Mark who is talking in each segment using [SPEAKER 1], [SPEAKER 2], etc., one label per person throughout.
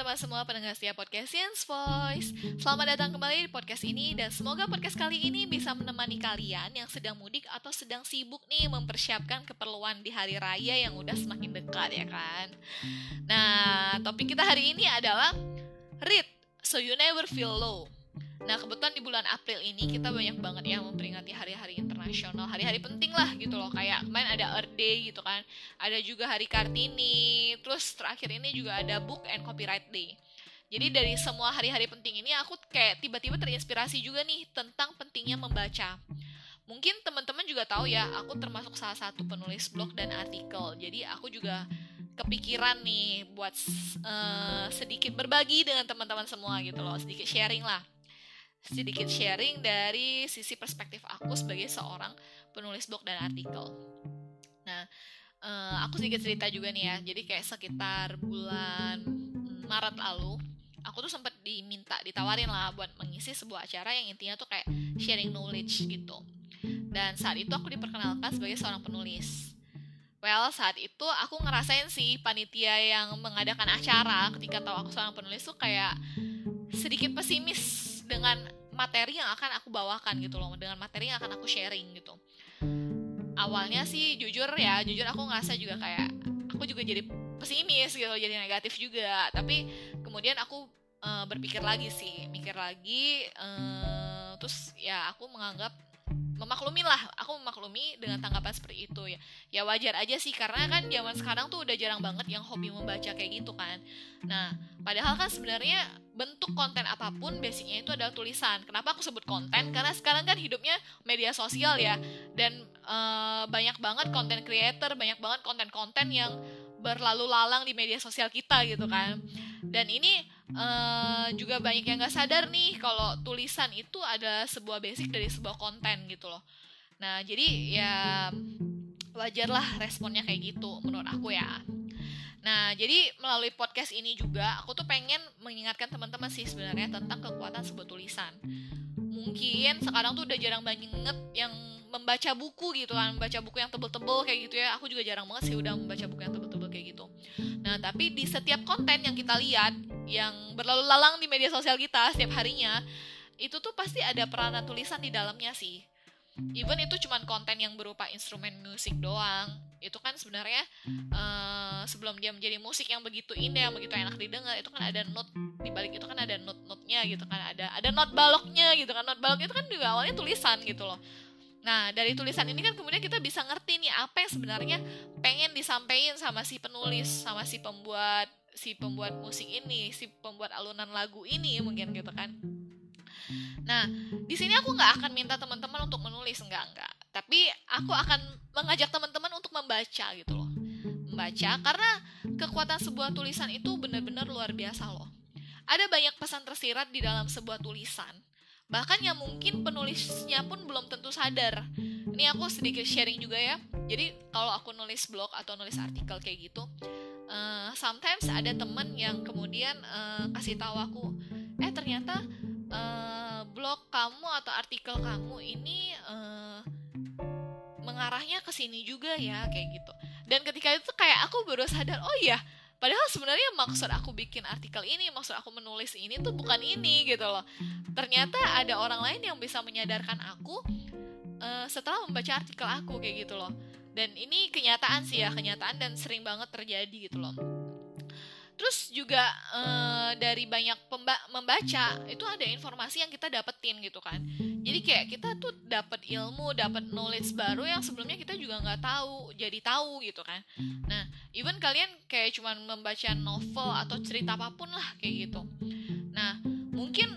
[SPEAKER 1] teman-teman semua pendengar setiap podcast Science Voice. Selamat datang kembali di podcast ini Dan semoga podcast kali ini bisa menemani kalian yang sedang mudik atau sedang sibuk nih Mempersiapkan keperluan di hari raya yang udah semakin dekat ya kan? Nah topik kita hari ini adalah Read So You Never Feel Low Nah kebetulan di bulan April ini kita banyak banget ya memperingati hari-hari internasional, hari-hari penting lah gitu loh. Kayak kemarin ada Earth Day gitu kan, ada juga Hari Kartini, terus terakhir ini juga ada Book and Copyright Day. Jadi dari semua hari-hari penting ini aku kayak tiba-tiba terinspirasi juga nih tentang pentingnya membaca. Mungkin teman-teman juga tahu ya, aku termasuk salah satu penulis blog dan artikel. Jadi aku juga kepikiran nih buat uh, sedikit berbagi dengan teman-teman semua gitu loh, sedikit sharing lah sedikit sharing dari sisi perspektif aku sebagai seorang penulis blog dan artikel. Nah, uh, aku sedikit cerita juga nih ya. Jadi kayak sekitar bulan Maret lalu, aku tuh sempat diminta ditawarin lah buat mengisi sebuah acara yang intinya tuh kayak sharing knowledge gitu. Dan saat itu aku diperkenalkan sebagai seorang penulis. Well, saat itu aku ngerasain sih panitia yang mengadakan acara ketika tahu aku seorang penulis tuh kayak sedikit pesimis dengan materi yang akan aku bawakan gitu loh dengan materi yang akan aku sharing gitu. Awalnya sih jujur ya jujur aku ngerasa juga kayak aku juga jadi pesimis gitu jadi negatif juga. Tapi kemudian aku uh, berpikir lagi sih mikir lagi uh, terus ya aku menganggap memaklumi lah aku memaklumi dengan tanggapan seperti itu ya. Ya wajar aja sih karena kan zaman sekarang tuh udah jarang banget yang hobi membaca kayak gitu kan. Nah padahal kan sebenarnya bentuk konten apa pun basicnya itu adalah tulisan. Kenapa aku sebut konten? Karena sekarang kan hidupnya media sosial ya. Dan uh, banyak banget konten creator banyak banget konten-konten yang berlalu lalang di media sosial kita gitu kan dan ini uh, juga banyak yang gak sadar nih kalau tulisan itu ada sebuah basic dari sebuah konten gitu loh nah jadi ya wajarlah responnya kayak gitu menurut aku ya Nah, jadi melalui podcast ini juga aku tuh pengen mengingatkan teman-teman sih sebenarnya tentang kekuatan sebuah tulisan. Mungkin sekarang tuh udah jarang banget yang membaca buku gitu kan, membaca buku yang tebel-tebel kayak gitu ya. Aku juga jarang banget sih udah membaca buku yang tebel-tebel kayak gitu. Nah, tapi di setiap konten yang kita lihat yang berlalu lalang di media sosial kita setiap harinya, itu tuh pasti ada peranan tulisan di dalamnya sih. Even itu cuma konten yang berupa instrumen musik doang. Itu kan sebenarnya uh, sebelum dia menjadi musik yang begitu indah yang begitu enak didengar itu kan ada note di balik itu kan ada note notnya gitu kan. Ada ada note baloknya gitu kan. Note balok itu kan juga awalnya tulisan gitu loh nah dari tulisan ini kan kemudian kita bisa ngerti nih apa yang sebenarnya pengen disampaikan sama si penulis sama si pembuat si pembuat musik ini si pembuat alunan lagu ini mungkin gitu kan Nah, di sini aku nggak akan minta teman-teman untuk menulis, enggak enggak. Tapi aku akan mengajak teman-teman untuk membaca gitu loh. Membaca karena kekuatan sebuah tulisan itu benar-benar luar biasa loh. Ada banyak pesan tersirat di dalam sebuah tulisan. Bahkan yang mungkin penulisnya pun belum tentu sadar. Ini aku sedikit sharing juga ya. Jadi kalau aku nulis blog atau nulis artikel kayak gitu, uh, sometimes ada temen yang kemudian uh, kasih tahu aku, eh ternyata uh, blog kamu atau artikel kamu ini uh, mengarahnya ke sini juga ya kayak gitu dan ketika itu kayak aku baru sadar oh iya padahal sebenarnya maksud aku bikin artikel ini maksud aku menulis ini tuh bukan ini gitu loh. Ternyata ada orang lain yang bisa menyadarkan aku uh, setelah membaca artikel aku kayak gitu loh. Dan ini kenyataan sih ya kenyataan dan sering banget terjadi gitu loh. Terus juga uh, dari banyak membaca itu ada informasi yang kita dapetin gitu kan jadi kayak kita tuh dapat ilmu dapat knowledge baru yang sebelumnya kita juga nggak tahu jadi tahu gitu kan. Nah even kalian kayak cuman membaca novel atau cerita apa pun lah kayak gitu. Nah mungkin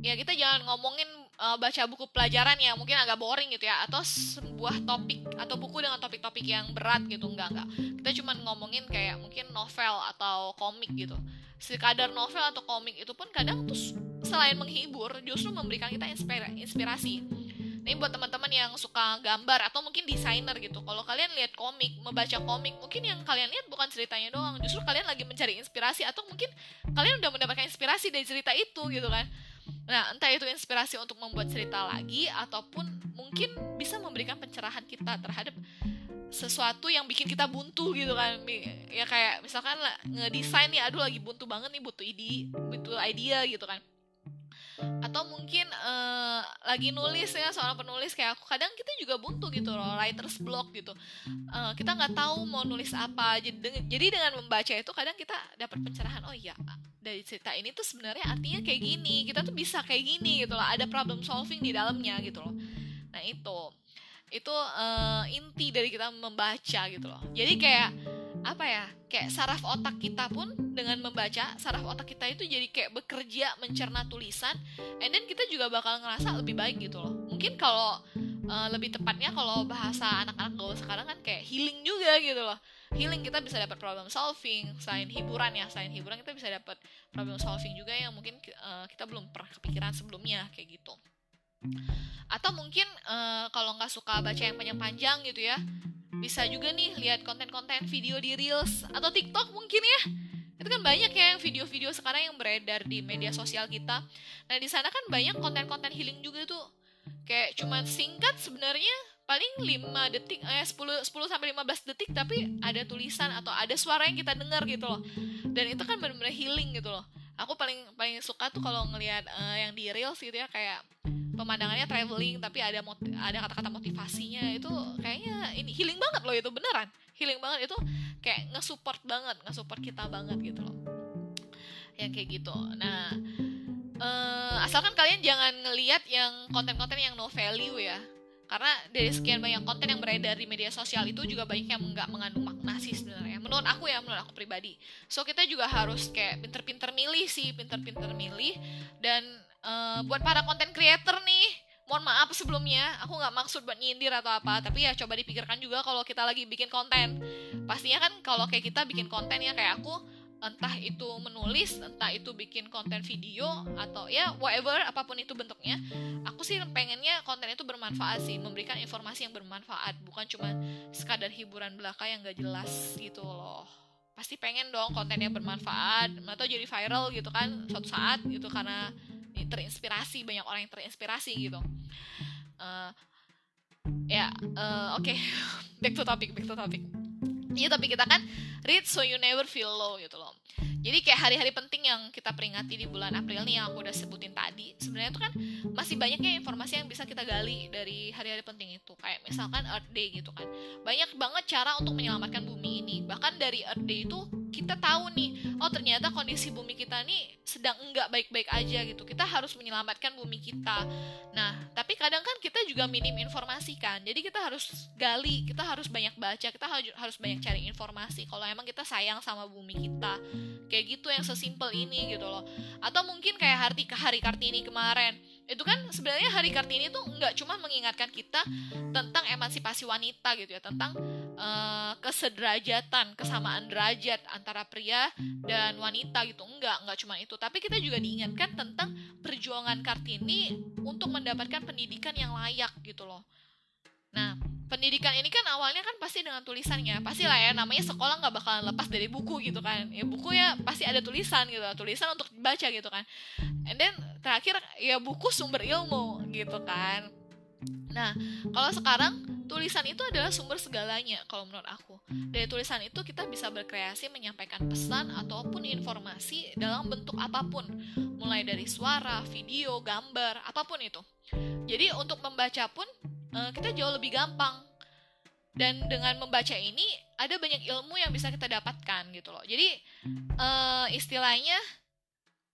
[SPEAKER 1] ya kita jangan ngomongin uh, baca buku pelajaran yang mungkin agak boring gitu ya atau sebuah topik atau buku dengan topik-topik yang berat gitu enggak enggak kita cuma ngomongin kayak mungkin novel atau komik gitu. Sekadar novel atau komik itu pun kadang tuh selain menghibur justru memberikan kita inspirasi. Ini buat teman-teman yang suka gambar atau mungkin desainer gitu. Kalau kalian lihat komik membaca komik mungkin yang kalian lihat bukan ceritanya doang. Justru kalian lagi mencari inspirasi atau mungkin kalian udah mendapatkan inspirasi dari cerita itu gitu kan. Nah, entah itu inspirasi untuk membuat cerita lagi ataupun mungkin bisa memberikan pencerahan kita terhadap sesuatu yang bikin kita buntu gitu kan. Ya kayak misalkan ngedesain nih aduh lagi buntu banget nih butuh ide butuh idea gitu kan atau mungkin uh, lagi nulis ya seorang penulis kayak aku. Kadang kita juga buntu gitu loh writers block gitu. Uh, kita nggak tahu mau nulis apa. Jadi jadi dengan membaca itu kadang kita dapat pencerahan oh iya dari cerita ini tuh sebenarnya artinya kayak gini. Kita tuh bisa kayak gini gitu loh. Ada problem solving di dalamnya gitu loh. Nah itu. Itu uh, inti dari kita membaca gitu loh. Jadi kayak apa ya kayak saraf otak kita pun dengan membaca saraf otak kita itu jadi kayak bekerja mencerna tulisan and then kita juga bakal ngerasa lebih baik gitu loh. Mungkin kalau uh, lebih tepatnya kalau bahasa anak-anak gaul sekarang kan kayak healing juga gitu loh. Healing kita bisa dapat problem solving selain hiburan ya selain hiburan kita bisa dapat problem solving juga yang mungkin uh, kita belum pernah kepikiran sebelumnya kayak gitu. Atau mungkin uh, kalau nggak suka baca yang panjang-panjang gitu ya bisa juga nih lihat konten-konten video di reels atau TikTok mungkin ya. Itu kan banyak ya yang video-video sekarang yang beredar di media sosial kita. Nah di sana kan banyak konten-konten healing juga tuh. Kayak cuman singkat sebenarnya paling 5 detik eh 10 10 sampai 15 detik tapi ada tulisan atau ada suara yang kita dengar gitu loh. Dan itu kan benar-benar healing gitu loh. Aku paling paling suka tuh kalau ngelihat uh, yang di reels gitu ya kayak pemandangannya traveling tapi ada ada kata-kata motivasinya itu kayaknya ini healing banget loh itu beneran. Healing banget itu kayak nge-support banget nge-support kita banget gitu loh. Yang kayak gitu. Nah uh, asalkan kalian jangan ngelihat yang konten-konten yang no value ya. Karena dari sekian banyak konten yang beredar di media sosial itu juga banyak yang nggak mengandung makna sih sebenarnya. Menurut aku ya menurut aku pribadi. So kita juga harus kayak pinter-pinter milih sih pinter-pinter milih. Dan uh, buat para konten creator nih mohon maaf sebelumnya aku nggak maksud buat nyindir atau apa tapi ya coba dipikirkan juga kalau kita lagi bikin konten pastinya kan kalau kayak kita bikin konten ya kayak aku entah itu menulis, entah itu bikin konten video atau ya whatever apa pun itu bentuknya, aku sih pengennya konten itu bermanfaat sih, memberikan informasi yang bermanfaat, bukan cuma sekadar hiburan belaka yang gak jelas gitu loh. Pasti pengen dong konten yang bermanfaat atau jadi viral gitu kan suatu saat gitu karena terinspirasi banyak orang yang terinspirasi gitu. Uh, ya uh, oke okay. back to topic back to topic Iya tapi kita kan read so you never feel low gitu loh. Jadi kayak hari-hari penting yang kita peringati di bulan April nih yang aku udah sebutin tadi, sebenarnya itu kan masih banyaknya informasi yang bisa kita gali dari hari-hari penting itu. Kayak misalkan Earth Day gitu kan. Banyak banget cara untuk menyelamatkan bumi ini. Bahkan dari Earth Day itu kita tahu nih, oh ternyata kondisi bumi kita nih sedang enggak baik-baik aja gitu. Kita harus menyelamatkan bumi kita. Nah, tapi kadang kan kita juga minim informasi kan. Jadi kita harus gali, kita harus banyak baca, kita harus banyak cari informasi kalau emang kita sayang sama bumi kita kayak gitu yang sesimpel ini gitu loh atau mungkin kayak hari hari kartini kemarin itu kan sebenarnya hari kartini tuh nggak cuma mengingatkan kita tentang emansipasi wanita gitu ya tentang uh, kesederajatan kesamaan derajat antara pria dan wanita gitu enggak enggak cuma itu tapi kita juga diingatkan tentang perjuangan kartini untuk mendapatkan pendidikan yang layak gitu loh Nah, pendidikan ini kan awalnya kan pasti dengan tulisannya. Pasti lah ya, namanya sekolah nggak bakalan lepas dari buku gitu kan. Ya buku ya pasti ada tulisan gitu, tulisan untuk dibaca gitu kan. And then terakhir ya buku sumber ilmu gitu kan. Nah, kalau sekarang tulisan itu adalah sumber segalanya kalau menurut aku. Dari tulisan itu kita bisa berkreasi menyampaikan pesan ataupun informasi dalam bentuk apa pun, mulai dari suara, video, gambar, apa pun itu. Jadi untuk membaca pun uh, kita jauh lebih gampang dan dengan membaca ini ada banyak ilmu yang bisa kita dapatkan gitu loh jadi uh, istilahnya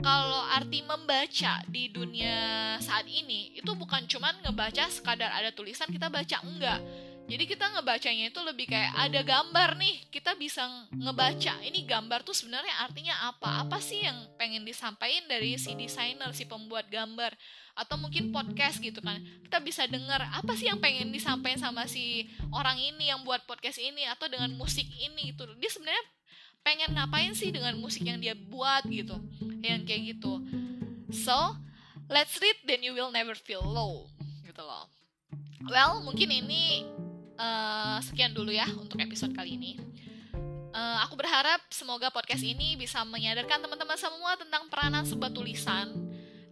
[SPEAKER 1] kalau arti membaca di dunia saat ini itu bukan cuman ngebaca sekadar ada tulisan kita baca enggak jadi kita ngebacanya itu lebih kayak ada gambar nih, kita bisa ngebaca ini gambar tuh sebenarnya artinya apa? Apa sih yang pengen disampaikan dari si desainer, si pembuat gambar? Atau mungkin podcast gitu kan. Kita bisa dengar apa sih yang pengen disampaikan sama si orang ini yang buat podcast ini atau dengan musik ini gitu. Dia sebenarnya pengen ngapain sih dengan musik yang dia buat gitu. Yang kayak gitu. So, let's read then you will never feel low gitu loh. Well, mungkin ini uh, sekian dulu ya untuk episode kali ini. Uh, aku berharap semoga podcast ini bisa menyadarkan teman-teman semua tentang peranan sebuah tulisan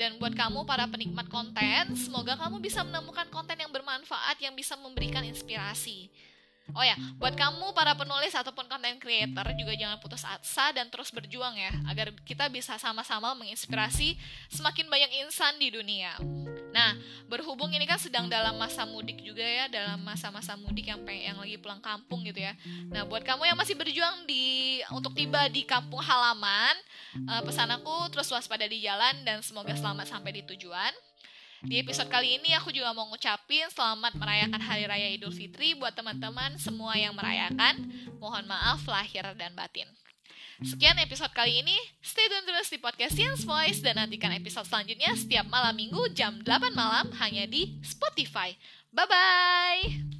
[SPEAKER 1] Dan buat kamu para penikmat konten, semoga kamu bisa menemukan konten yang bermanfaat yang bisa memberikan inspirasi. Oh ya, buat kamu para penulis ataupun content creator juga jangan putus asa dan terus berjuang ya agar kita bisa sama-sama menginspirasi semakin banyak insan di dunia. Nah, berhubung ini kan sedang dalam masa mudik juga ya, dalam masa-masa mudik yang yang lagi pulang kampung gitu ya. Nah, buat kamu yang masih berjuang di untuk tiba di kampung halaman, uh, pesan aku terus waspada di jalan dan semoga selamat sampai di tujuan. Di episode kali ini aku juga mau ngucapin selamat merayakan Hari Raya Idul Fitri buat teman-teman semua yang merayakan. Mohon maaf lahir dan batin. Sekian episode kali ini. Stay tune terus di podcast Science Voice dan nantikan episode selanjutnya setiap malam minggu jam 8 malam hanya di Spotify. Bye-bye!